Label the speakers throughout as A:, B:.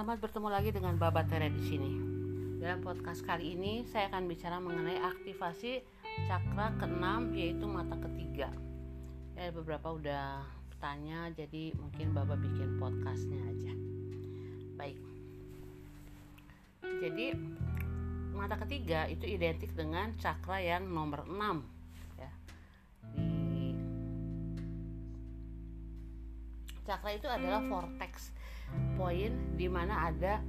A: Selamat bertemu lagi dengan Baba Tere di sini. Dalam podcast kali ini saya akan bicara mengenai aktivasi cakra keenam yaitu mata ketiga. Ya beberapa udah tanya jadi mungkin Baba bikin podcastnya aja. Baik. Jadi mata ketiga itu identik dengan cakra yang nomor 6 ya. Cakra itu adalah vortex poin di mana ada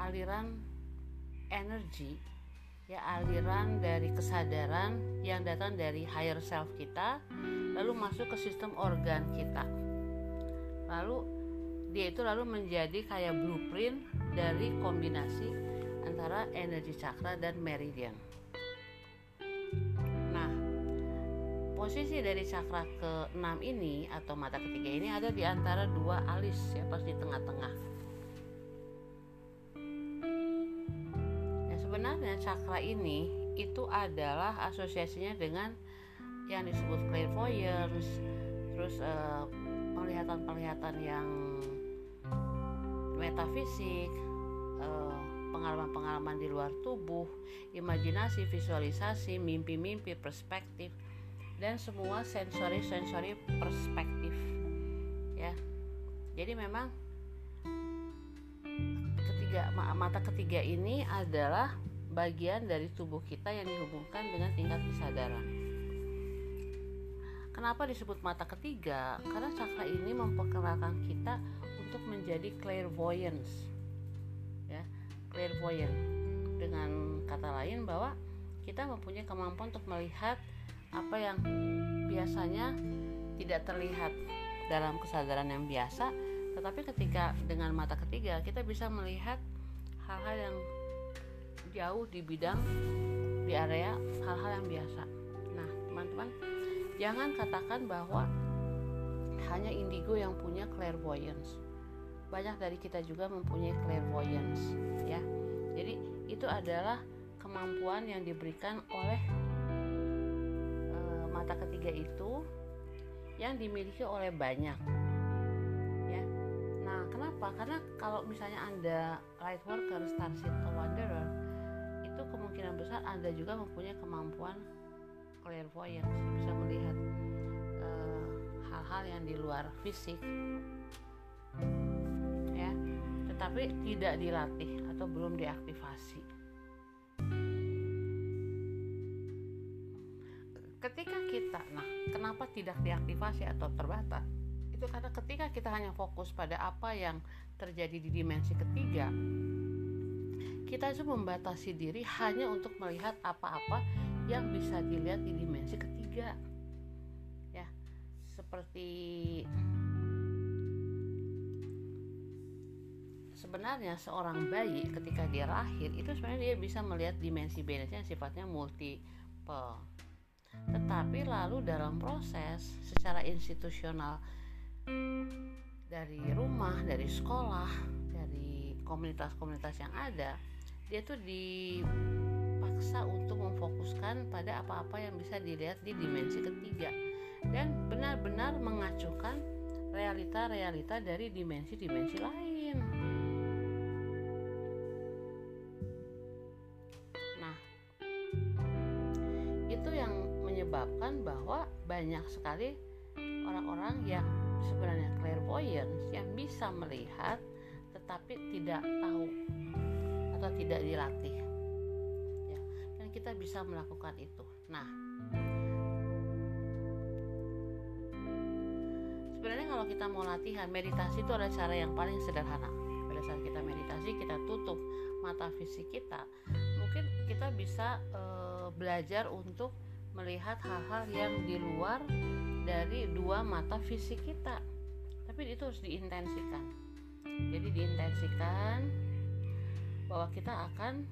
A: aliran energi ya aliran dari kesadaran yang datang dari higher self kita lalu masuk ke sistem organ kita. Lalu dia itu lalu menjadi kayak blueprint dari kombinasi antara energi cakra dan meridian posisi dari cakra ke-6 ini atau mata ketiga ini ada di antara dua alis ya pas di tengah-tengah. Sebenarnya cakra ini itu adalah asosiasinya dengan yang disebut clairvoyance terus uh, penglihatan-penglihatan yang metafisik uh, pengalaman-pengalaman di luar tubuh imajinasi visualisasi mimpi-mimpi perspektif dan semua sensori-sensori perspektif ya jadi memang ketiga mata ketiga ini adalah bagian dari tubuh kita yang dihubungkan dengan tingkat kesadaran. Kenapa disebut mata ketiga? Karena cakra ini memperkenalkan kita untuk menjadi clairvoyance. Ya, clairvoyant. Dengan kata lain bahwa kita mempunyai kemampuan untuk melihat apa yang biasanya tidak terlihat dalam kesadaran yang biasa tetapi ketika dengan mata ketiga kita bisa melihat hal-hal yang jauh di bidang di area hal-hal yang biasa. Nah, teman-teman, jangan katakan bahwa hanya indigo yang punya clairvoyance. Banyak dari kita juga mempunyai clairvoyance, ya. Jadi itu adalah kemampuan yang diberikan oleh mata ketiga itu yang dimiliki oleh banyak Kenapa? Karena kalau misalnya Anda light worker, starship atau wanderer, itu kemungkinan besar Anda juga mempunyai kemampuan clairvoyance, bisa melihat eh, hal-hal uh, yang di luar fisik. Ya, tetapi tidak dilatih atau belum diaktifasi. Kita, nah, kenapa tidak diaktifasi atau terbatas? itu karena ketika kita hanya fokus pada apa yang terjadi di dimensi ketiga kita itu membatasi diri hanya untuk melihat apa-apa yang bisa dilihat di dimensi ketiga. Ya seperti sebenarnya seorang bayi ketika dia lahir itu sebenarnya dia bisa melihat dimensi benefitnya sifatnya multiple tetapi lalu dalam proses secara institusional dari rumah, dari sekolah, dari komunitas-komunitas yang ada, dia tuh dipaksa untuk memfokuskan pada apa-apa yang bisa dilihat di dimensi ketiga dan benar-benar mengacukan realita-realita dari dimensi-dimensi lain. Menyebabkan bahwa banyak sekali orang-orang yang sebenarnya clairvoyance yang bisa melihat tetapi tidak tahu atau tidak dilatih. Ya dan kita bisa melakukan itu. Nah sebenarnya kalau kita mau latihan meditasi itu adalah cara yang paling sederhana. Pada saat kita meditasi kita tutup mata fisik kita. Mungkin kita bisa e, belajar untuk melihat hal-hal yang di luar dari dua mata fisik kita. Tapi itu harus diintensikan. Jadi diintensikan bahwa kita akan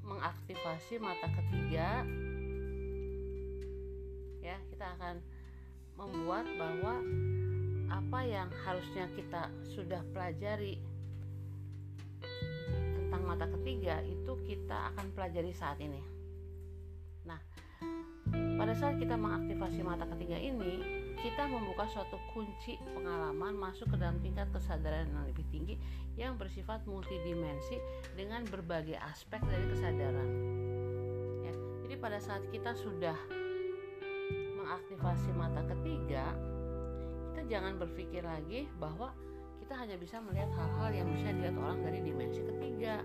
A: mengaktifasi mata ketiga. Ya kita akan membuat bahwa apa yang harusnya kita sudah pelajari tentang mata ketiga itu kita akan pelajari saat ini pada saat kita mengaktifasi mata ketiga ini kita membuka suatu kunci pengalaman masuk ke dalam tingkat kesadaran yang lebih tinggi yang bersifat multidimensi dengan berbagai aspek dari kesadaran. Ya, jadi pada saat kita sudah mengaktifasi mata ketiga, kita jangan berpikir lagi bahwa kita hanya bisa melihat hal-hal yang bisa dilihat orang dari dimensi ketiga.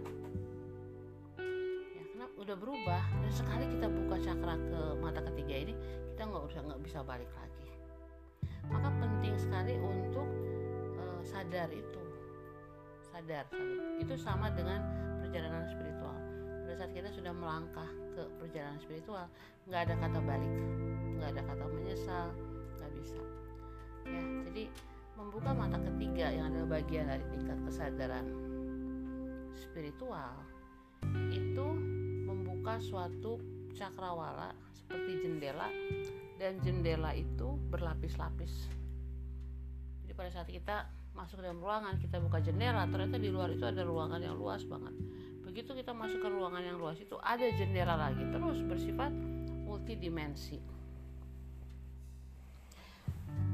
A: Udah berubah dan sekali kita buka cakra ke mata ketiga ini, kita nggak usah nggak bisa balik lagi. Maka penting sekali untuk uh, sadar itu. Sadar, itu sama dengan perjalanan spiritual. Pada saat kita sudah melangkah ke perjalanan spiritual nggak ada kata balik nggak ada kata menyesal nggak bisa. Ya jadi membuka mata ketiga yang adalah bagian dari tingkat kesadaran spiritual itu membuka suatu cakrawala seperti jendela dan jendela itu berlapis-lapis. Jadi pada saat kita masuk dalam ruangan kita buka jendela ternyata di luar itu ada ruangan yang luas banget. Begitu kita masuk ke ruangan yang luas itu ada jendela lagi terus bersifat multidimensi.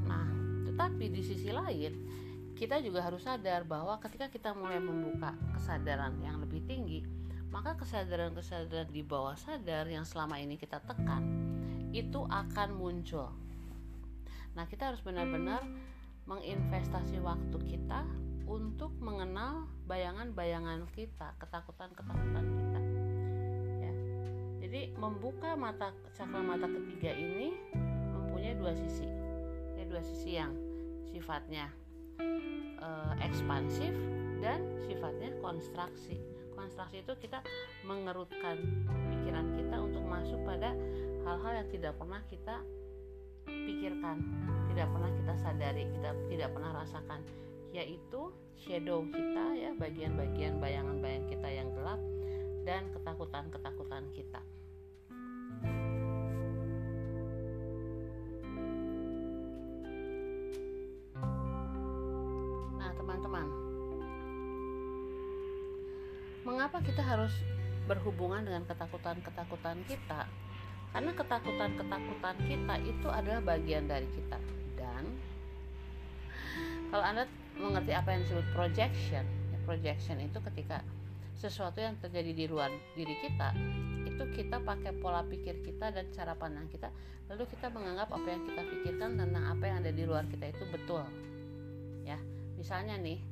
A: Nah tetapi di sisi lain kita juga harus sadar bahwa ketika kita mulai membuka kesadaran yang lebih tinggi maka kesadaran-kesadaran di bawah sadar yang selama ini kita tekan itu akan muncul. Nah, kita harus benar-benar menginvestasi waktu kita untuk mengenal bayangan-bayangan kita, ketakutan-ketakutan kita. Ya. Jadi membuka mata cakra mata ketiga ini mempunyai dua sisi. Ya, dua sisi yang sifatnya uh, ekspansif dan sifatnya konstruksi. Konstruksi itu kita mengerutkan pikiran kita untuk masuk pada hal-hal yang tidak pernah kita pikirkan, tidak pernah kita sadari, kita tidak pernah rasakan, yaitu shadow kita ya, bagian-bagian bayangan-bayangan kita yang gelap dan ketakutan-ketakutan kita. Mengapa kita harus berhubungan dengan ketakutan-ketakutan kita? karena ketakutan-ketakutan kita itu adalah bagian dari kita dan kalau anda mengerti apa yang disebut projection ya, projection itu ketika sesuatu yang terjadi di luar diri kita itu kita pakai pola pikir kita dan cara pandang kita lalu kita menganggap apa yang kita pikirkan tentang apa yang ada di luar kita itu betul ya misalnya nih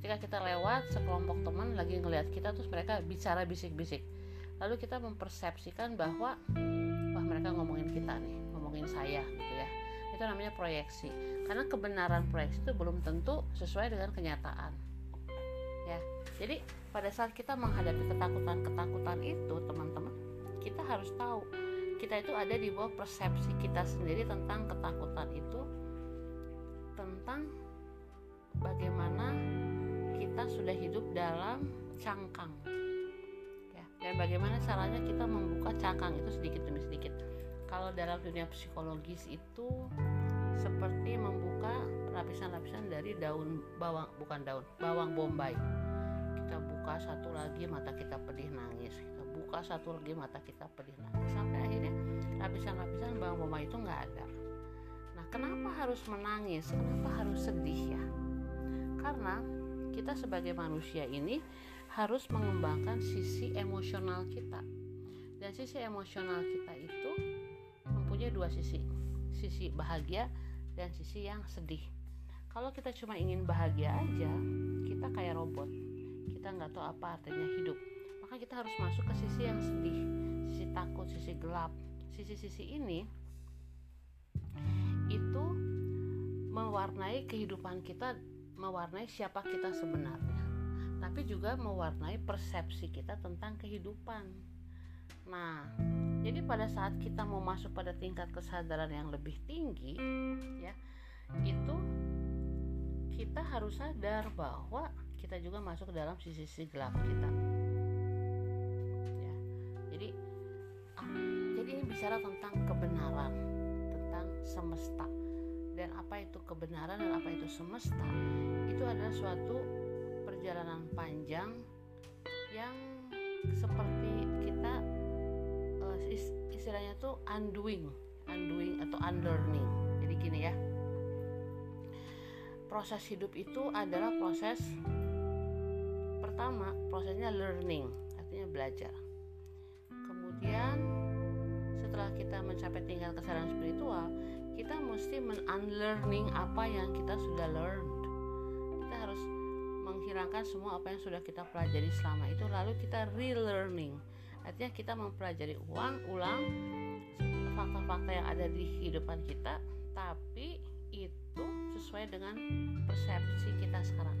A: ketika kita lewat sekelompok teman lagi ngelihat kita terus mereka bicara bisik-bisik. Lalu kita mempersepsikan bahwa wah mereka ngomongin kita nih ngomongin saya gitu ya. Itu namanya proyeksi. Karena kebenaran proyeksi itu belum tentu sesuai dengan kenyataan. Ya jadi pada saat kita menghadapi ketakutan-ketakutan itu teman-teman kita harus tahu kita itu ada di bawah persepsi kita sendiri tentang ketakutan itu tentang bagaimana kita sudah hidup dalam cangkang. Dan bagaimana caranya kita membuka cangkang itu sedikit demi sedikit. Kalau dalam dunia psikologis itu seperti membuka lapisan-lapisan dari daun bawang bukan daun bawang bombay. Kita buka satu lagi mata kita pedih nangis. Kita buka satu lagi mata kita pedih nangis. Sampai akhirnya lapisan-lapisan bawang bombay itu nggak ada. Nah kenapa harus menangis? Kenapa harus sedih ya? Karena kita sebagai manusia ini harus mengembangkan sisi emosional kita. Dan sisi emosional kita itu mempunyai dua sisi sisi bahagia dan sisi yang sedih. Kalau kita cuma ingin bahagia aja kita kayak robot. Kita nggak tahu apa artinya hidup. Maka kita harus masuk ke sisi yang sedih sisi takut sisi gelap. Sisi-sisi ini itu mewarnai kehidupan kita mewarnai siapa kita sebenarnya tapi juga mewarnai persepsi kita tentang kehidupan. Nah, jadi pada saat kita mau masuk pada tingkat kesadaran yang lebih tinggi, ya, itu kita harus sadar bahwa kita juga masuk ke dalam sisi-sisi gelap kita. Ya, jadi, ah, jadi ini bicara tentang kebenaran, tentang semesta dan apa itu kebenaran dan apa itu semesta itu adalah suatu perjalanan panjang yang seperti kita uh, istilahnya tuh undoing, undoing atau unlearning. Jadi gini ya, proses hidup itu adalah proses pertama prosesnya learning artinya belajar kemudian setelah kita mencapai tingkat kesadaran spiritual kita mesti men-unlearning apa yang kita sudah learn kita harus menghilangkan semua apa yang sudah kita pelajari selama itu lalu kita relearning. Artinya kita mempelajari uang ulang fakta-fakta yang ada di kehidupan kita tapi itu sesuai dengan persepsi kita sekarang.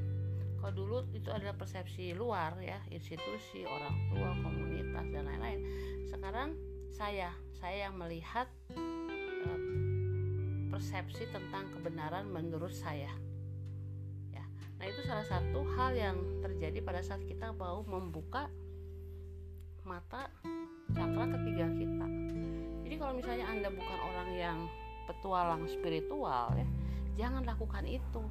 A: Kalau dulu itu adalah persepsi luar ya institusi orang tua komunitas dan lain-lain. Sekarang saya saya yang melihat persepsi tentang kebenaran menurut saya. Ya. Nah itu salah satu hal yang terjadi pada saat kita mau membuka mata cakra ketiga kita. Jadi kalau misalnya anda bukan orang yang petualang spiritual ya jangan lakukan itu.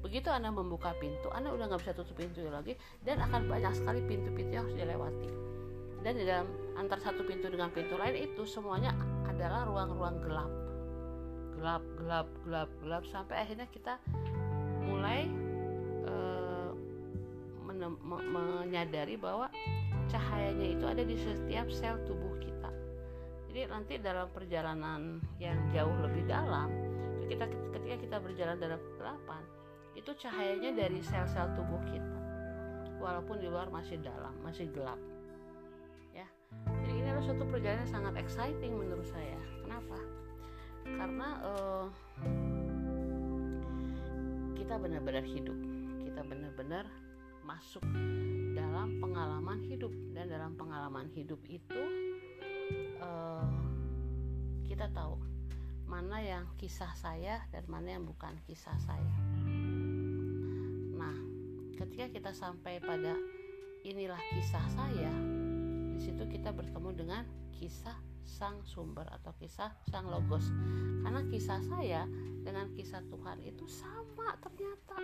A: Begitu anda membuka pintu anda udah nggak bisa tutup pintu lagi dan akan banyak sekali pintu-pintu yang harus dilewati. Dan di dalam antar satu pintu dengan pintu lain itu semuanya adalah ruang-ruang gelap gelap gelap gelap gelap sampai akhirnya kita mulai uh, menyadari bahwa cahayanya itu ada di setiap sel tubuh kita. Jadi nanti dalam perjalanan yang jauh lebih dalam kita ketika kita berjalan dalam kegelapan itu cahayanya dari sel-sel tubuh kita. Walaupun di luar masih dalam masih gelap. Ya. Jadi ini adalah suatu perjalanan yang sangat exciting menurut saya. Kenapa karena uh, kita benar-benar hidup kita benar-benar masuk dalam pengalaman hidup dan dalam pengalaman hidup itu uh, kita tahu mana yang kisah saya dan mana yang bukan kisah saya. Nah, ketika kita sampai pada inilah kisah saya, di situ kita bertemu dengan kisah sang sumber atau kisah sang logos. Karena kisah saya dengan kisah Tuhan itu sama ternyata.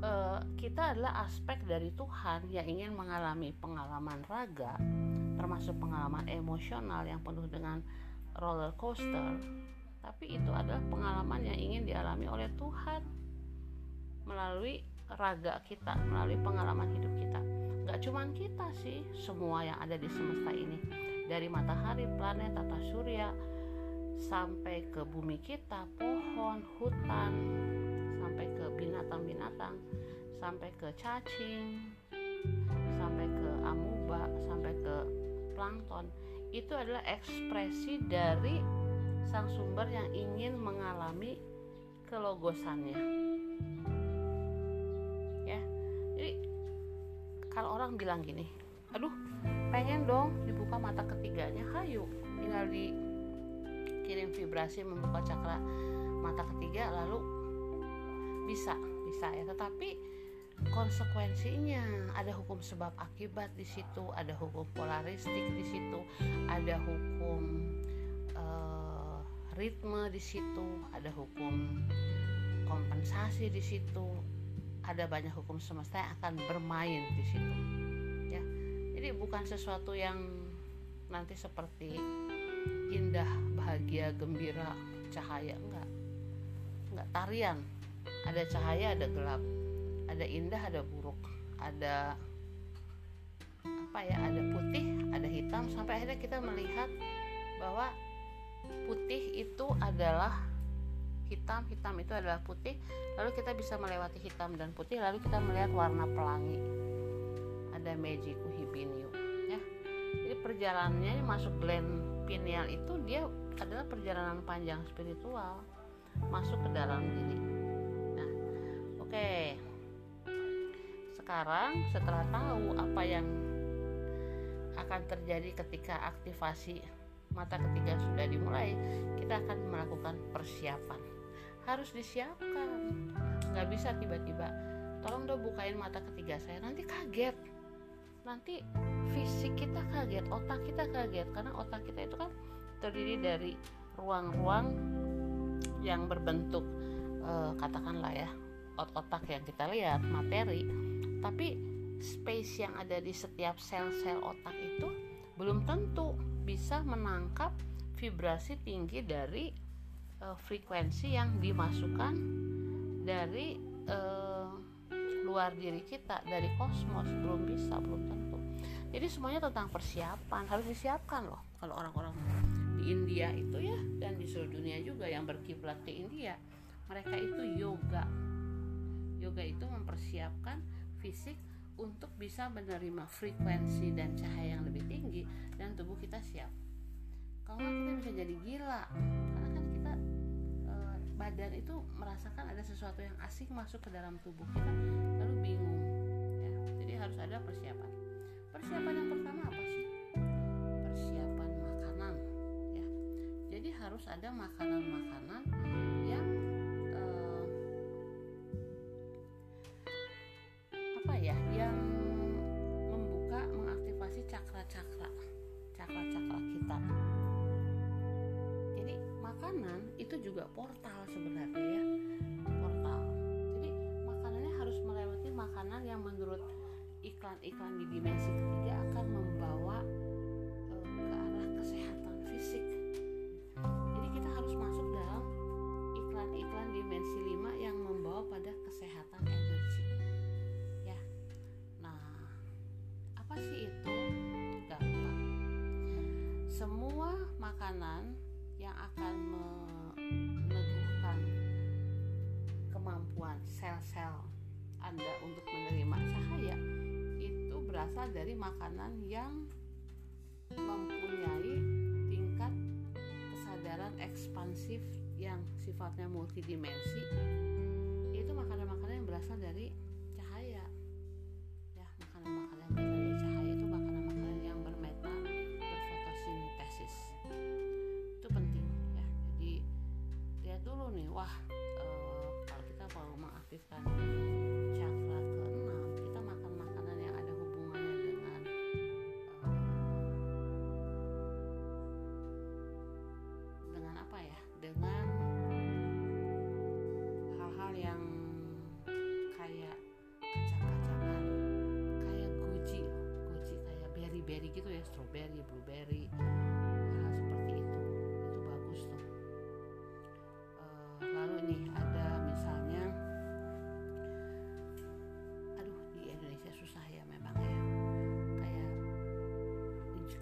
A: E, kita adalah aspek dari Tuhan yang ingin mengalami pengalaman raga, termasuk pengalaman emosional yang penuh dengan roller coaster, tapi itu adalah pengalaman yang ingin dialami oleh Tuhan melalui raga kita, melalui pengalaman hidup kita. Gak cuma kita sih, semua yang ada di semesta ini, dari matahari, planet, tata surya, sampai ke bumi kita, pohon, hutan, sampai ke binatang-binatang, sampai ke cacing, sampai ke amuba, sampai ke plankton. Itu adalah ekspresi dari sang sumber yang ingin mengalami kelogosannya. Ya jadi kalau orang bilang gini aduh pengen dong dibuka mata ketiganya. Hayu tinggal dikirim vibrasi membuka cakra mata ketiga lalu bisa bisa ya. Tetapi konsekuensinya ada hukum sebab akibat di situ ada hukum polaristik di situ ada hukum uh, ritme di situ ada hukum kompensasi di situ ada banyak hukum semesta yang akan bermain di situ jadi bukan sesuatu yang nanti seperti indah bahagia gembira cahaya enggak. Enggak tarian. Ada cahaya ada gelap. Ada indah ada buruk. Ada apa ya ada putih ada hitam. Sampai akhirnya kita melihat bahwa putih itu adalah hitam hitam itu adalah putih. Lalu kita bisa melewati hitam dan putih lalu kita melihat warna pelangi. Ada magiku hibiniu ya. Jadi perjalanannya masuk glen pineal itu dia adalah perjalanan panjang spiritual masuk ke dalam diri. Nah oke. Okay sekarang setelah tahu apa yang akan terjadi ketika aktivasi mata ketiga sudah dimulai kita akan melakukan persiapan. Harus disiapkan. Nggak bisa tiba-tiba tolong dong bukain mata ketiga saya. Nanti kaget nanti fisik kita kaget otak kita kaget. Karena otak kita itu kan terdiri dari ruang-ruang yang berbentuk eh, katakanlah ya otak yang kita lihat materi. Tapi space yang ada di setiap sel-sel otak itu belum tentu bisa menangkap vibrasi tinggi dari uh, frekuensi yang dimasukkan dari luar diri kita dari kosmos belum bisa belum tentu. Jadi semuanya tentang persiapan harus disiapkan loh. Kalau orang-orang di India itu ya dan di seluruh dunia juga yang berkiblat ke India mereka itu yoga. Yoga itu mempersiapkan fisik untuk bisa menerima frekuensi dan cahaya yang lebih tinggi dan tubuh kita siap. Kalau kita bisa jadi gila. Karena badan itu merasakan ada sesuatu yang asing masuk ke dalam tubuh kita. Lalu bingung ya. Jadi harus ada persiapan. Persiapan yang pertama apa sih? Persiapan makanan ya. Jadi harus ada makanan-makanan yang apa ya yang membuka mengaktifasi cakra-cakra cakra-cakra kita juga portal sebenarnya ya. Portal. Jadi makanannya harus melewati makanan yang menurut iklan-iklan di dimensi ketiga akan membawa uh, ke arah kesehatan fisik. Jadi kita harus masuk dalam iklan-iklan dimensi 5 yang membawa pada kesehatan energi. Apa sih itu? Gampang. Semua makanan yang akan meneguhkan kemampuan sel-sel Anda untuk menerima cahaya itu berasal dari makanan yang mempunyai tingkat kesadaran ekspansif yang sifatnya multidimensi. Itu makanan-makanan yang berasal dari berry-berry gitu ya strawberry blueberry nih ada misalnya aduh di Indonesia susah ya memang ya. Kayak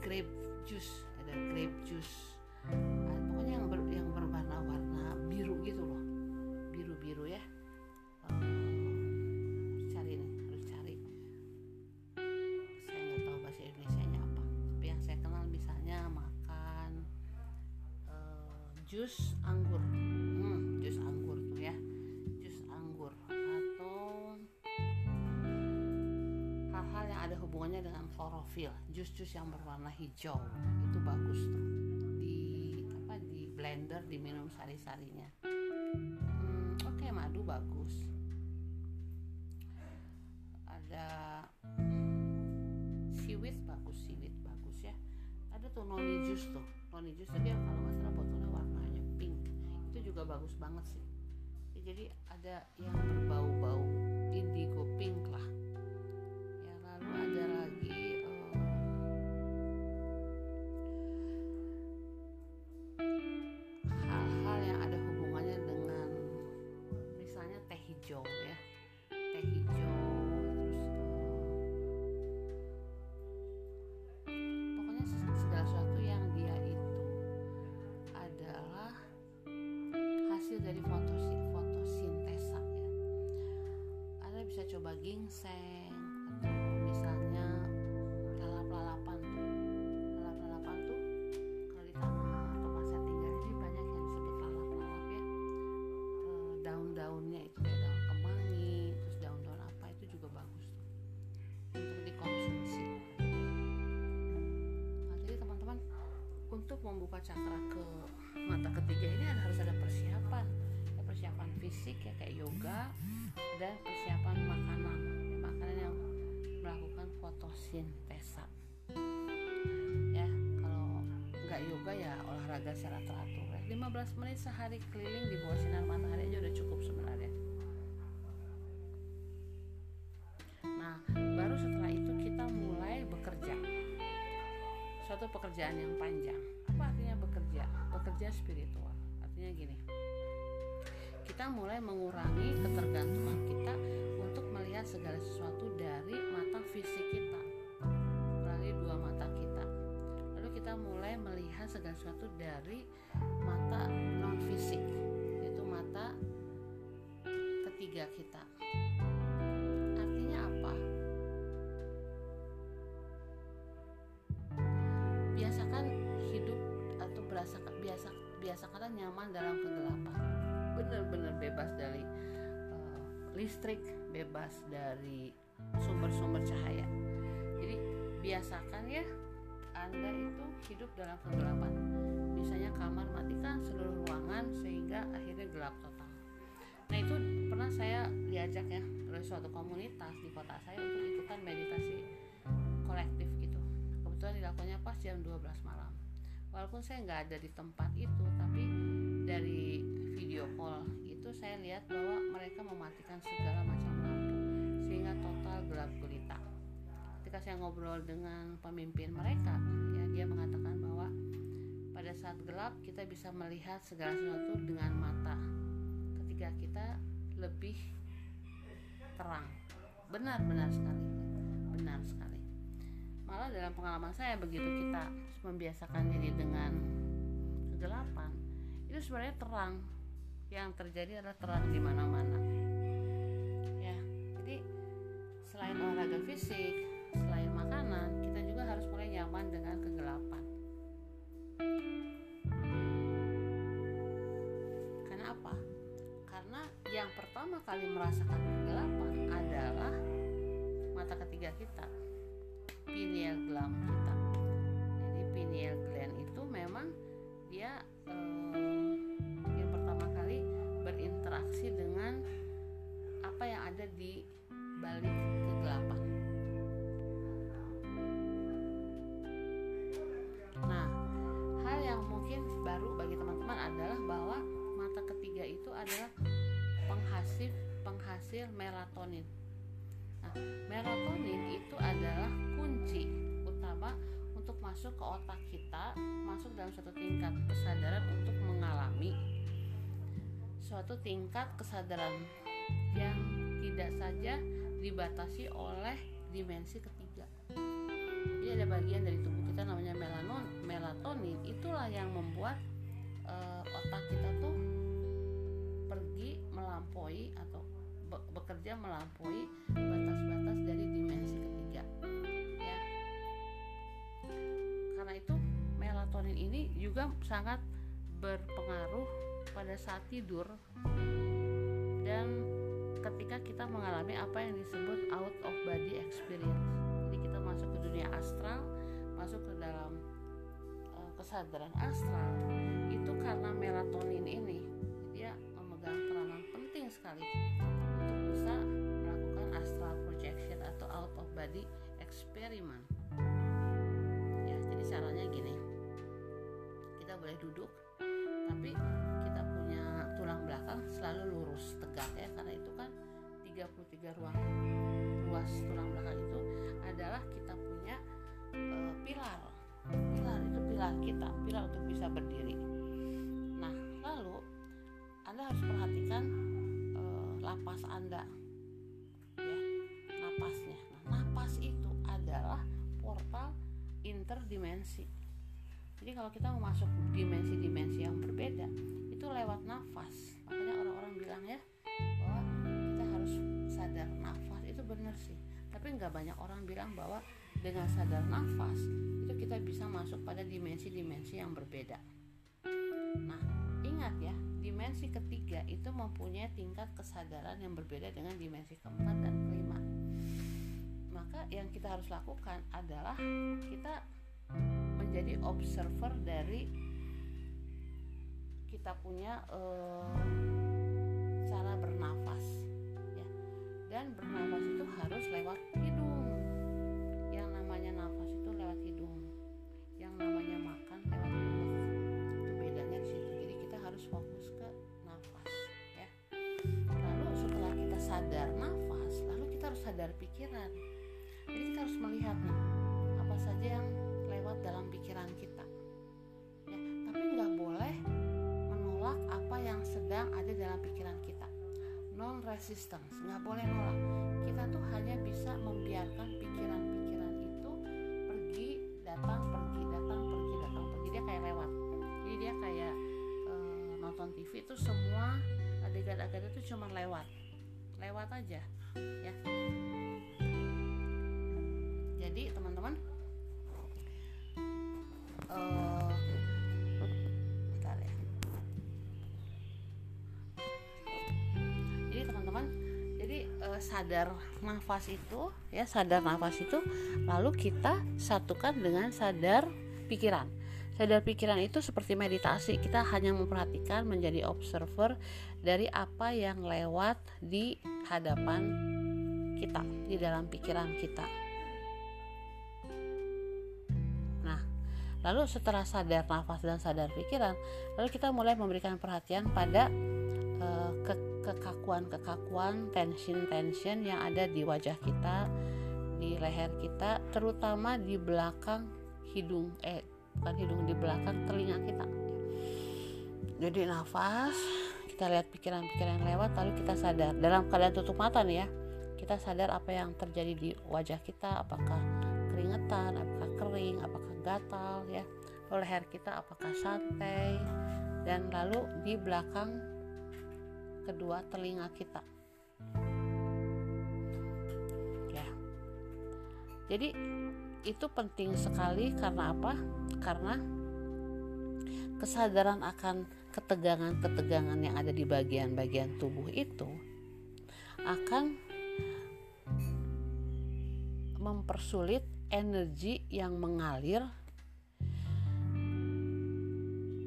A: grape juice. Ada grape juice jus anggur. Jus anggur tuh ya. Jus anggur atau hal-hal yang ada hubungannya dengan klorofil jus-jus yang berwarna hijau. Itu bagus tuh. Di apa di blender diminum sari-sarinya hmm, oke okay, madu bagus. Ada siwit bagus siwit bagus ya. Ada tuh noni jus tuh. Noni jus tadi kalau bagus banget sih. Ya, jadi ada yang berbau-bau indigo pink lah ginseng atau misalnya lalap-lalapan. Tuh lalap-lalapan tuh kalau di tanah tempat saya tinggal ini banyak yang disebut lalap-lalap ya. E, daun-daunnya itu kayak daun kemangi terus daun-daun apa itu juga bagus tuh untuk dikonsumsi. Nah jadi teman-teman untuk membuka cakra ke mata ketiga ini harus ada persiapan. Ya, persiapan fisik ya kayak yoga dan persiapan makanan ya, fotosintesa ya kalau nggak yoga ya olahraga secara teratur ya. 15 menit sehari keliling di bawah sinar matahari aja udah cukup sebenarnya. Nah baru setelah itu kita mulai bekerja. Suatu pekerjaan yang panjang. Apa artinya bekerja? Bekerja spiritual. Artinya gini. Kita mulai mengurangi ketergantungan kita untuk melihat segala sesuatu dari mata fisik melihat segala sesuatu dari mata non fisik yaitu mata ketiga kita. Artinya apa? Biasakan hidup atau berasa biasa biasakan nyaman dalam kegelapan. Benar-benar bebas dari uh, listrik bebas dari sumber-sumber cahaya. Jadi biasakan ya anda itu hidup dalam kegelapan. Misalnya kamar matikan seluruh ruangan sehingga akhirnya gelap total. Nah itu pernah saya diajak ya oleh suatu komunitas di kota saya untuk ikutan meditasi kolektif gitu. Kebetulan dilakukannya pas jam 12 malam. Walaupun saya nggak ada di tempat itu tapi dari video call itu saya lihat bahwa mereka mematikan segala macam lampu sehingga total gelap gulita ketika saya ngobrol dengan pemimpin mereka ya dia mengatakan bahwa pada saat gelap kita bisa melihat segala sesuatu dengan mata ketika kita lebih terang. Benar-benar sekali. Benar sekali. Malah dalam pengalaman saya begitu kita membiasakan diri dengan kegelapan itu sebenarnya terang. Yang terjadi adalah terang di mana-mana. Ya jadi selain olahraga fisik harus mulai nyaman dengan kegelapan. Karena apa? Karena yang pertama kali merasakan kegelapan adalah mata ketiga kita pineal gland kita penghasil melatonin Nah, melatonin itu adalah kunci utama untuk masuk ke otak kita, masuk dalam suatu tingkat kesadaran untuk mengalami suatu tingkat kesadaran yang tidak saja dibatasi oleh dimensi ketiga. Jadi ada bagian dari tubuh kita namanya melanon, melatonin, itulah yang membuat uh, otak kita tuh pergi melampaui atau bekerja melampaui batas-batas dari dimensi ketiga. Ya. Karena itu melatonin ini juga sangat berpengaruh pada saat tidur dan ketika kita mengalami apa yang disebut out of body experience. Jadi kita masuk ke dunia astral masuk ke dalam uh, kesadaran astral itu karena melatonin ini body experiment ya jadi caranya gini. Kita boleh duduk tapi kita punya tulang belakang selalu lurus tegak ya. Karena itu kan 33 ruang luas tulang belakang itu adalah kita punya uh, pilar. Pilar itu pilar kita pilar untuk bisa berdiri. Nah lalu anda harus perhatikan lapas Anda. Interdimensi. Jadi kalau kita mau masuk dimensi-dimensi yang berbeda, itu lewat nafas. Makanya orang-orang bilang ya bahwa kita harus sadar nafas itu benar sih. Tapi nggak banyak orang bilang bahwa dengan sadar nafas itu kita bisa masuk pada dimensi-dimensi yang berbeda. Nah, ingat ya, dimensi ketiga itu mempunyai tingkat kesadaran yang berbeda dengan dimensi keempat dan kelima. Maka yang kita harus lakukan adalah kita menjadi observer dari kita punya uh, cara bernafas ya. Dan bernafas itu harus lewat hidung. Yang namanya nafas itu lewat hidung. Yang namanya makan lewat mulut. Itu bedanya di situ. Jadi kita harus fokus ke nafas ya. Lalu setelah kita sadar nafas, lalu kita harus sadar pikiran. Jadi kita harus melihat nih apa saja yang lewat dalam pikiran kita. Ya, tapi nggak boleh menolak apa yang sedang ada dalam pikiran kita. Non resistance nggak boleh nolak. Kita tuh hanya bisa membiarkan pikiran-pikiran itu pergi datang pergi datang pergi datang pergi. Dia kayak lewat. Jadi dia kayak e, nonton TV itu semua adegan-adegan itu cuma lewat. Lewat aja ya. Jadi teman-teman sadar nafas itu ya sadar nafas itu lalu kita satukan dengan sadar pikiran. Sadar pikiran itu seperti meditasi kita hanya memperhatikan menjadi observer dari apa yang lewat di hadapan kita di dalam pikiran kita. Nah lalu setelah sadar nafas dan sadar pikiran lalu kita mulai memberikan perhatian pada kekakuan-kekakuan tension-tension yang ada di wajah kita di leher kita terutama di belakang hidung eh bukan hidung di belakang telinga kita. Jadi nafas kita lihat pikiran-pikiran yang lewat lalu kita sadar. Dalam keadaan tutup mata nih ya kita sadar apa yang terjadi di wajah kita apakah keringetan apakah kering apakah gatal ya. Leher kita apakah santai dan lalu di belakang kedua telinga kita. Ya. Jadi itu penting sekali karena apa? Karena kesadaran akan ketegangan-ketegangan yang ada di bagian-bagian tubuh itu akan mempersulit energi yang mengalir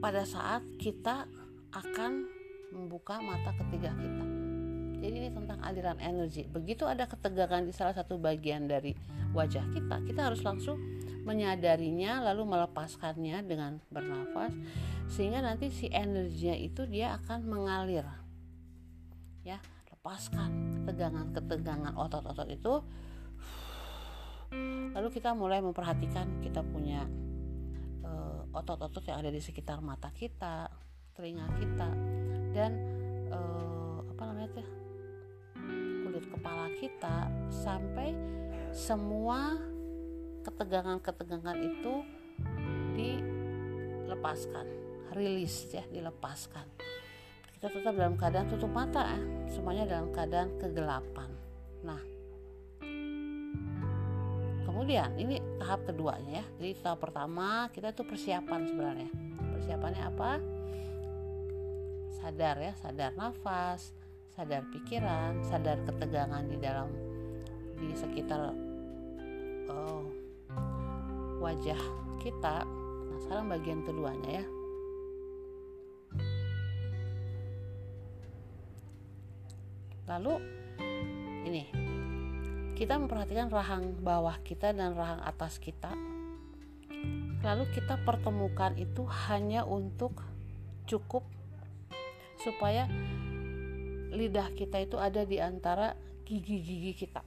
A: pada saat kita akan membuka mata ketiga kita. Jadi ini tentang aliran energi. Begitu ada ketegangan di salah satu bagian dari wajah kita, kita harus langsung menyadarinya lalu melepaskannya dengan bernafas sehingga nanti si energinya itu dia akan mengalir ya lepaskan ketegangan-ketegangan otot-otot itu lalu kita mulai memperhatikan kita punya uh, otot-otot yang ada di sekitar mata kita telinga kita dan uh, apa namanya tuh kulit kepala kita sampai semua ketegangan-ketegangan itu dilepaskan, rilis ya, dilepaskan. Kita tetap dalam keadaan tutup mata ya, semuanya dalam keadaan kegelapan. Nah, kemudian ini tahap keduanya ya. Jadi tahap pertama kita itu persiapan sebenarnya. Persiapannya apa? Sadar ya, sadar nafas, sadar pikiran, sadar ketegangan di dalam di sekitar oh, wajah kita. Nah sekarang bagian keduanya ya. Lalu ini kita memperhatikan rahang bawah kita dan rahang atas kita. Lalu kita pertemukan itu hanya untuk cukup supaya lidah kita itu ada di antara gigi-gigi kita.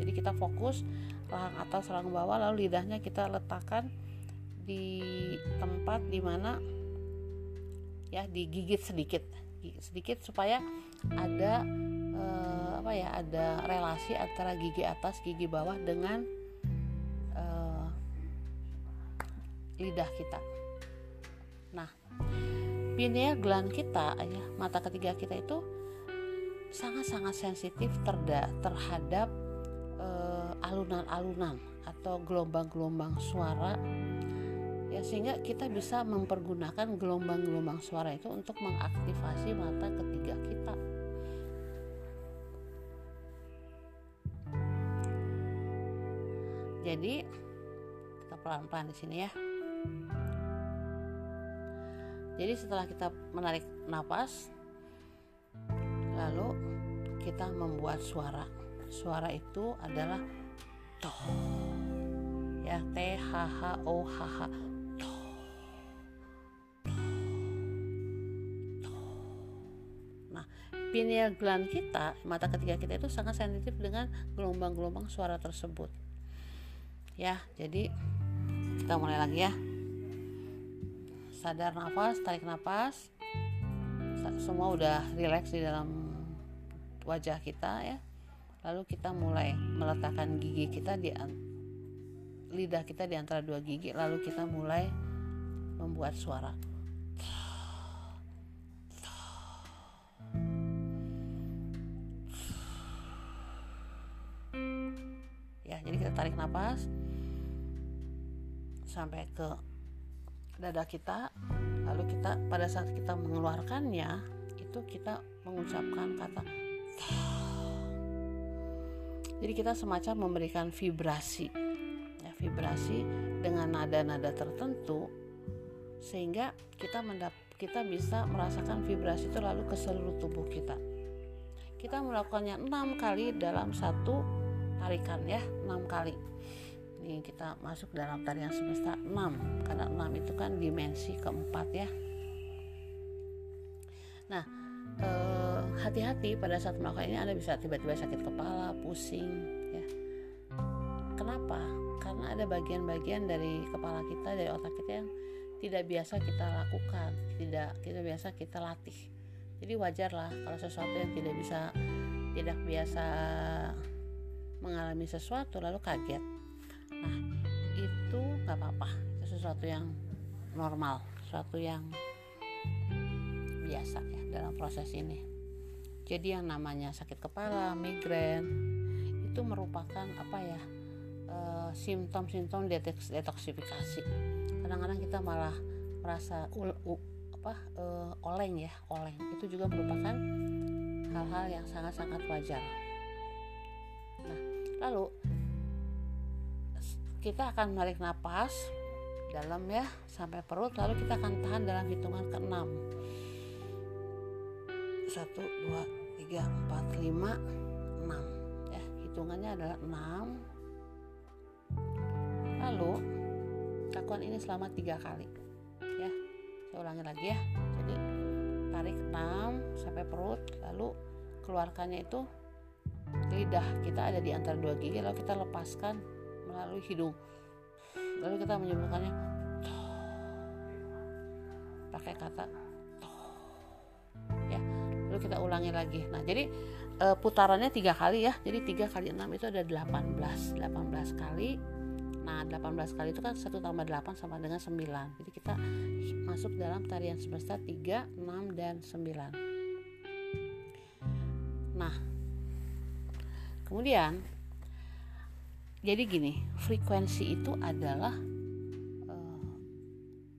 A: Jadi kita fokus rahang atas rahang bawah lalu lidahnya kita letakkan di tempat di mana ya digigit sedikit. Sedikit supaya ada eh, apa ya ada relasi antara gigi atas gigi bawah dengan eh, lidah kita pineal gland kita ya mata ketiga kita itu sangat-sangat sensitif terda terhadap alunan-alunan atau gelombang-gelombang suara ya sehingga kita bisa mempergunakan gelombang-gelombang suara itu untuk mengaktifasi mata ketiga kita. Jadi kita pelan-pelan di sini ya. Jadi setelah kita menarik nafas lalu kita membuat suara. Suara itu adalah to ya t h h o h h. Nah pineal gland kita mata ketiga kita itu sangat sensitif dengan gelombang-gelombang suara tersebut. Ya jadi kita mulai lagi ya sadar nafas tarik nafas. Semua udah rileks di dalam wajah kita ya. Lalu kita mulai meletakkan gigi kita di lidah kita di antara dua gigi lalu kita mulai membuat suara. Ya jadi kita tarik nafas sampai ke dada kita lalu kita pada saat kita mengeluarkannya itu kita mengucapkan kata jadi kita semacam memberikan vibrasi ya, vibrasi dengan nada-nada tertentu sehingga kita mendap kita bisa merasakan vibrasi itu lalu ke seluruh tubuh kita. Kita melakukannya enam kali dalam satu tarikan ya enam kali kita masuk dalam tarian semesta 6 karena 6 itu kan dimensi keempat ya. Nah eh, hati-hati pada saat melakukan ini. Anda bisa tiba-tiba sakit kepala pusing ya. Kenapa? Karena ada bagian-bagian dari kepala kita dari otak kita yang tidak biasa kita lakukan tidak kita biasa kita latih. Jadi wajarlah kalau sesuatu yang tidak bisa tidak biasa mengalami sesuatu lalu kaget nah itu nggak apa-apa. Itu sesuatu yang normal sesuatu yang biasa ya dalam proses ini. Jadi yang namanya sakit kepala migrain itu merupakan apa ya eh, simptom-simptom detoks detoksifikasi. Kadang-kadang kita malah merasa ul, u, apa uh, oleng ya oleng. Itu juga merupakan hal-hal yang sangat-sangat wajar. Nah lalu kita akan menarik napas dalam ya sampai perut lalu kita akan tahan dalam hitungan ke 6 1 2 3 4 5 6 ya hitungannya adalah 6 lalu lakukan ini selama tiga kali. Ya saya ulangi lagi ya. Jadi tarik 6 sampai perut lalu keluarkannya itu lidah kita ada di antara dua gigi lalu kita lepaskan melalui hidung. Lalu kita menyebutkannya pakai kata ya. Lalu kita ulangi lagi. Nah jadi e, putarannya tiga kali ya. Jadi tiga kali enam itu ada 18 18 kali. Nah 18 kali itu kan satu tambah 8 sama dengan 9 jadi kita masuk dalam tarian semesta 3 6 dan 9 nah kemudian jadi gini frekuensi itu adalah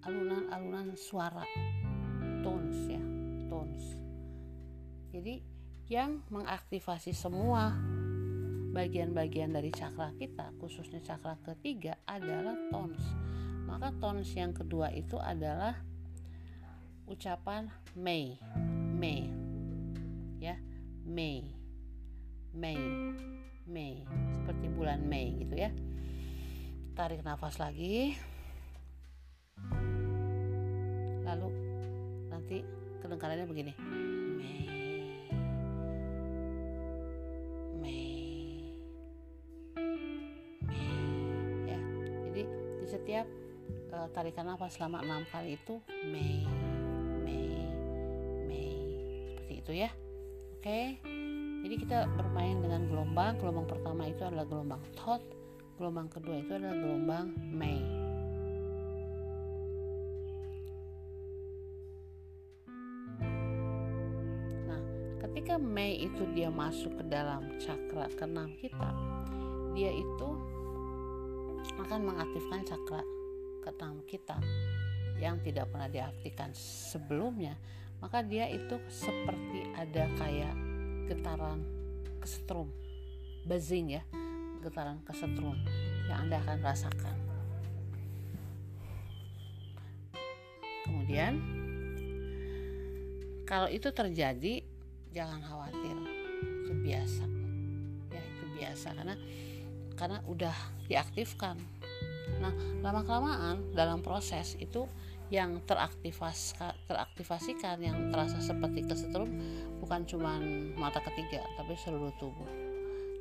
A: alunan-alunan uh, suara tones ya tones. Jadi yang mengaktifasi semua bagian-bagian dari cakra kita khususnya cakra ketiga adalah tones. Maka tones yang kedua itu adalah ucapan Mei Mei ya Mei Mei Mei seperti bulan Mei gitu ya. Tarik nafas lagi. Lalu nanti kedengarannya begini. Mei. Mei. Mei. Ya jadi di setiap uh, tarikan nafas selama enam kali itu Mei Mei Mei. Seperti itu ya. Oke. okay? Jadi kita bermain dengan gelombang. Gelombang pertama itu adalah gelombang Thoth, gelombang kedua itu adalah gelombang Mei. Nah, ketika Mei itu dia masuk ke dalam cakra keenam kita, dia itu akan mengaktifkan cakra keenam kita yang tidak pernah diaktifkan sebelumnya maka dia itu seperti ada kayak getaran kesetrum buzzing ya getaran kesetrum yang anda akan rasakan. Kemudian kalau itu terjadi jangan khawatir. Itu biasa. Ya itu biasa karena karena udah diaktifkan. Nah lama kelamaan dalam proses itu yang teraktivas, teraktivasikan yang terasa seperti kesetrum bukan cuma mata ketiga tapi seluruh tubuh.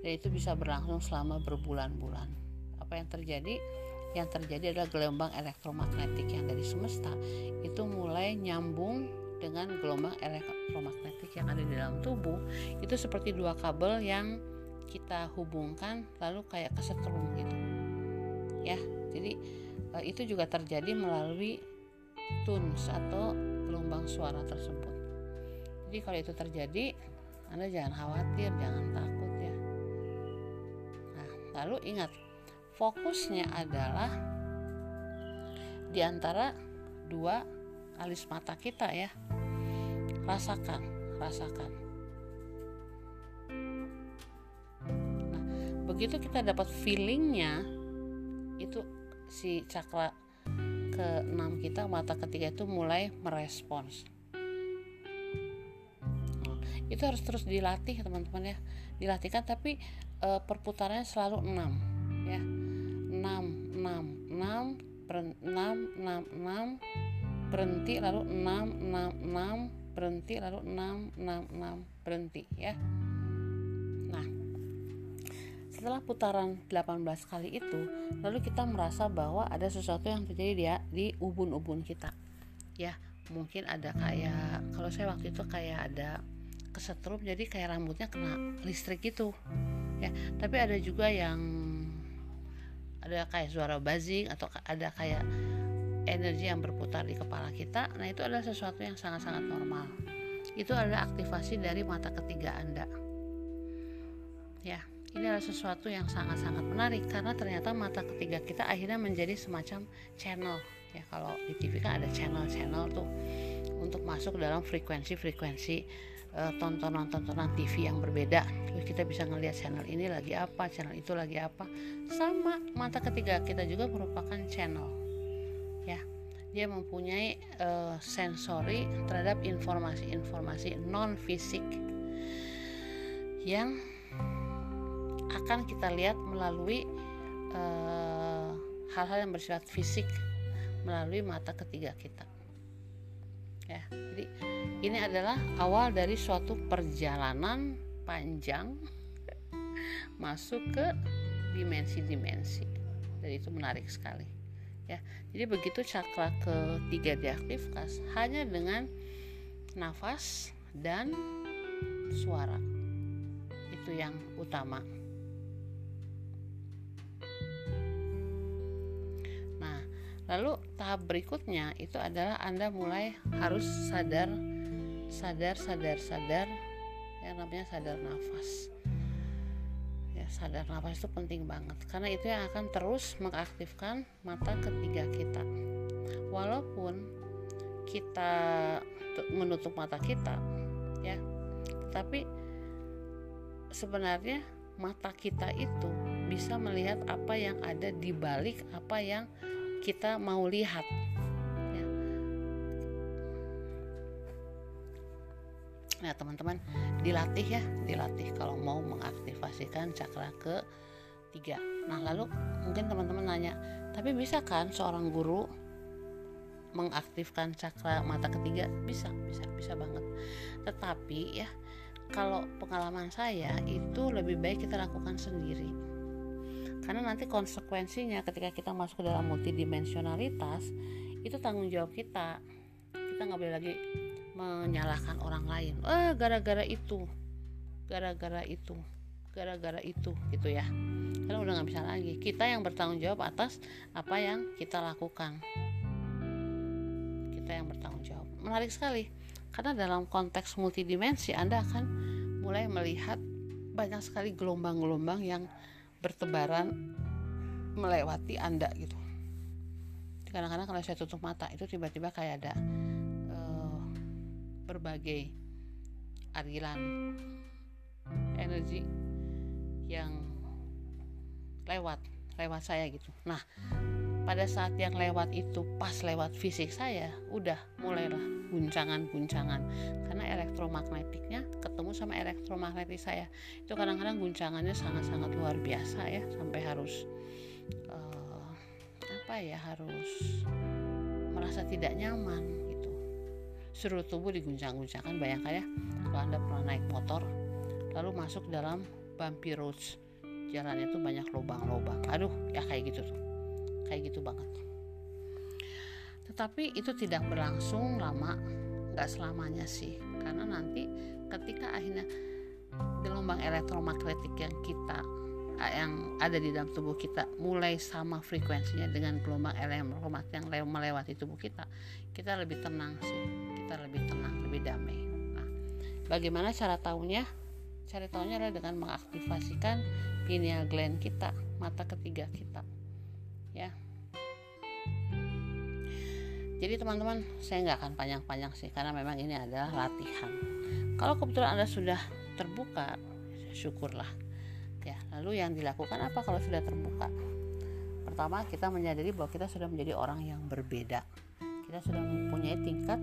A: Dan itu bisa berlangsung selama berbulan-bulan. Apa yang terjadi? Yang terjadi adalah gelombang elektromagnetik yang dari semesta itu mulai nyambung dengan gelombang elektromagnetik yang ada di dalam tubuh. Itu seperti dua kabel yang kita hubungkan lalu kayak kesetrum gitu. Ya jadi eh, itu juga terjadi melalui tunes atau gelombang suara tersebut jadi kalau itu terjadi anda jangan khawatir jangan takut ya. Nah lalu ingat fokusnya adalah di antara dua alis mata kita ya. Rasakan rasakan. Nah begitu kita dapat feelingnya itu si cakra ke enam kita mata ketiga itu mulai merespons itu harus terus dilatih teman-teman ya. Dilatihkan tapi e, perputarannya selalu 6 ya. 6 6 6 6 6 6 berhenti lalu 6 6 6 berhenti lalu 6 6 6 berhenti ya. Nah setelah putaran 18 kali itu lalu kita merasa bahwa ada sesuatu yang terjadi dia di ubun-ubun kita ya. Mungkin ada kayak kalau saya waktu itu kayak ada kesetrum jadi kayak rambutnya kena listrik gitu. Ya tapi ada juga yang ada kayak suara buzzing atau ada kayak energi yang berputar di kepala kita. Nah itu adalah sesuatu yang sangat-sangat normal. Itu adalah aktivasi dari mata ketiga anda. Ya ini adalah sesuatu yang sangat-sangat menarik karena ternyata mata ketiga kita akhirnya menjadi semacam channel. Ya kalau di TV kan ada channel-channel tuh untuk masuk dalam frekuensi-frekuensi tontonan-tontonan TV yang berbeda. Terus kita bisa ngelihat channel ini lagi apa channel itu lagi apa. Sama mata ketiga kita juga merupakan channel ya. Dia mempunyai uh, sensori terhadap informasi-informasi non fisik yang akan kita lihat melalui eh, hal-hal uh, yang bersifat fisik melalui mata ketiga kita ya jadi ini adalah awal dari suatu perjalanan panjang masuk ke dimensi-dimensi. Dan itu menarik sekali. Ya jadi begitu cakra ketiga diaktifkan hanya dengan nafas dan suara. Itu yang utama lalu tahap berikutnya itu adalah anda mulai harus sadar sadar sadar sadar yang namanya sadar nafas. Ya sadar nafas itu penting banget karena itu yang akan terus mengaktifkan mata ketiga kita. Walaupun kita menutup mata kita ya tapi sebenarnya mata kita itu bisa melihat apa yang ada di balik apa yang kita mau lihat Nah teman-teman dilatih ya, dilatih kalau mau mengaktifasikan cakra ke tiga. Nah lalu mungkin teman-teman nanya, tapi bisa kan seorang guru mengaktifkan cakra mata ketiga? Bisa, bisa, bisa banget. Tetapi ya kalau pengalaman saya itu lebih baik kita lakukan sendiri. Karena nanti konsekuensinya ketika kita masuk ke dalam multidimensionalitas itu tanggung jawab kita. Kita nggak boleh lagi menyalahkan orang lain. Eh gara-gara itu. Gara-gara itu. Gara-gara itu gitu ya. Karena udah nggak bisa lagi. Kita yang bertanggung jawab atas apa yang kita lakukan. Kita yang bertanggung jawab. Menarik sekali. Karena dalam konteks multidimensi Anda akan mulai melihat banyak sekali gelombang-gelombang yang bertebaran melewati Anda gitu. Kadang-kadang kalau saya tutup mata itu tiba-tiba kayak ada berbagai aliran energi yang lewat lewat saya gitu. Nah pada saat yang lewat itu pas lewat fisik saya udah mulailah guncangan-guncangan. Karena elektromagnetiknya ketemu sama elektromagnetik saya itu kadang-kadang guncangannya sangat-sangat luar biasa ya sampai harus uh, apa ya harus merasa tidak nyaman seluruh tubuh diguncang-guncangkan bayangkan ya kalau anda pernah naik motor lalu masuk dalam bumpy roads jalannya tuh banyak lubang-lubang. Aduh ya kayak gitu tuh kayak gitu banget. Tetapi itu tidak berlangsung lama nggak selamanya sih. Karena nanti ketika akhirnya gelombang elektromagnetik yang kita yang ada di dalam tubuh kita mulai sama frekuensinya dengan gelombang elektromagnetik yang melewati tubuh kita kita lebih tenang sih. Kita lebih tenang lebih damai. Nah bagaimana cara tahunya cara tahunya adalah dengan mengaktifasikan pineal gland kita mata ketiga kita ya. Jadi teman-teman saya nggak akan panjang-panjang sih karena memang ini adalah latihan. Kalau kebetulan anda sudah terbuka syukurlah. Ya lalu yang dilakukan apa kalau sudah terbuka? Pertama kita menyadari bahwa kita sudah menjadi orang yang berbeda. Kita sudah mempunyai tingkat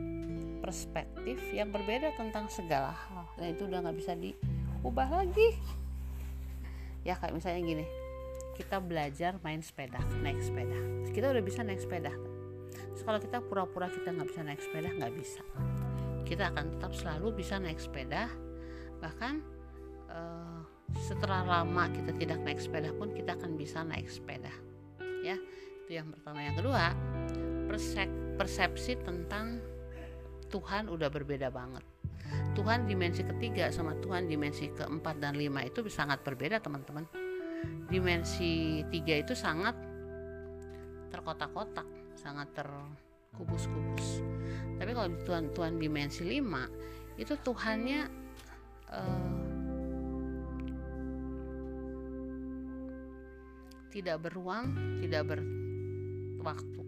A: perspektif yang berbeda tentang segala hal. Dan itu udah nggak bisa diubah lagi. Ya kayak misalnya gini kita belajar main sepeda naik sepeda. Kita udah bisa naik sepeda. Terus kalau kita pura-pura kita nggak bisa naik sepeda nggak bisa. Kita akan tetap selalu bisa naik sepeda. Bahkan uh, setelah lama kita tidak naik sepeda pun kita akan bisa naik sepeda. Ya itu yang pertama. Yang kedua persepsi tentang Tuhan udah berbeda banget. Tuhan dimensi ketiga sama Tuhan dimensi keempat dan lima itu sangat berbeda teman-teman dimensi tiga itu sangat terkotak-kotak sangat terkubus-kubus. Tapi kalau Tuhan dimensi 5 itu Tuhannya uh, tidak beruang tidak berwaktu.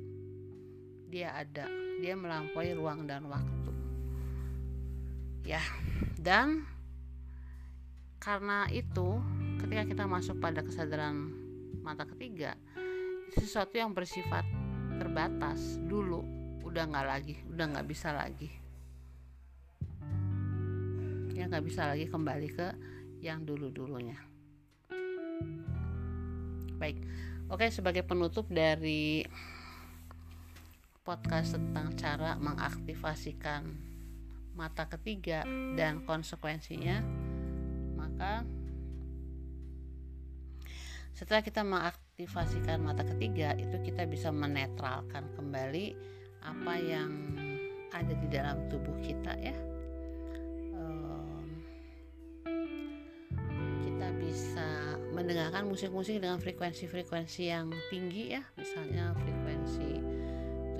A: Dia ada dia melampaui ruang dan waktu. Ya dan karena itu ketika kita masuk pada kesadaran mata ketiga sesuatu yang bersifat terbatas dulu udah nggak lagi udah nggak bisa lagi. Ya nggak bisa lagi kembali ke yang dulu dulunya baik oke sebagai penutup dari podcast tentang cara mengaktifasikan mata ketiga dan konsekuensinya maka setelah kita mengaktifasikan mata ketiga itu kita bisa menetralkan kembali apa yang ada di dalam tubuh kita ya. Kita bisa mendengarkan musik-musik dengan frekuensi-frekuensi yang tinggi ya. Misalnya frekuensi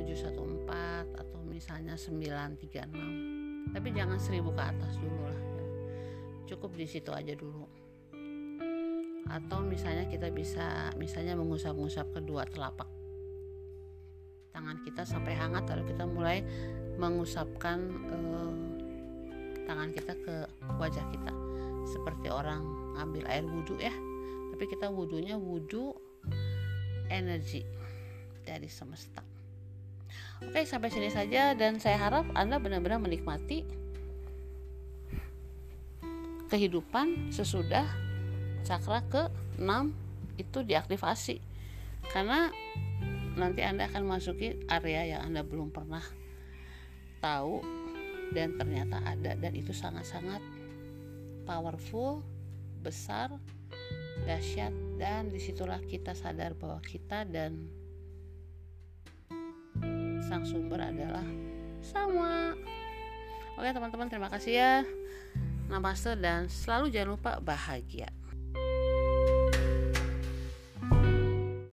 A: 714 atau misalnya 936 tapi jangan 1000 ke atas dulu lah ya. cukup di situ aja dulu atau misalnya kita bisa misalnya mengusap-ngusap kedua telapak tangan kita sampai hangat lalu kita mulai mengusapkan eh, tangan kita ke wajah kita. Seperti orang ngambil air wudhu ya tapi kita wudhunya wudhu energi dari semesta. Oke sampai sini saja dan saya harap anda benar-benar menikmati kehidupan sesudah cakra ke 6 itu diaktifasi karena nanti Anda akan masuki area yang Anda belum pernah tahu dan ternyata ada dan itu sangat-sangat powerful, besar, dahsyat dan di situlah kita sadar bahwa kita dan sang sumber adalah sama. Oke teman-teman terima kasih ya. Namaste dan selalu jangan lupa bahagia.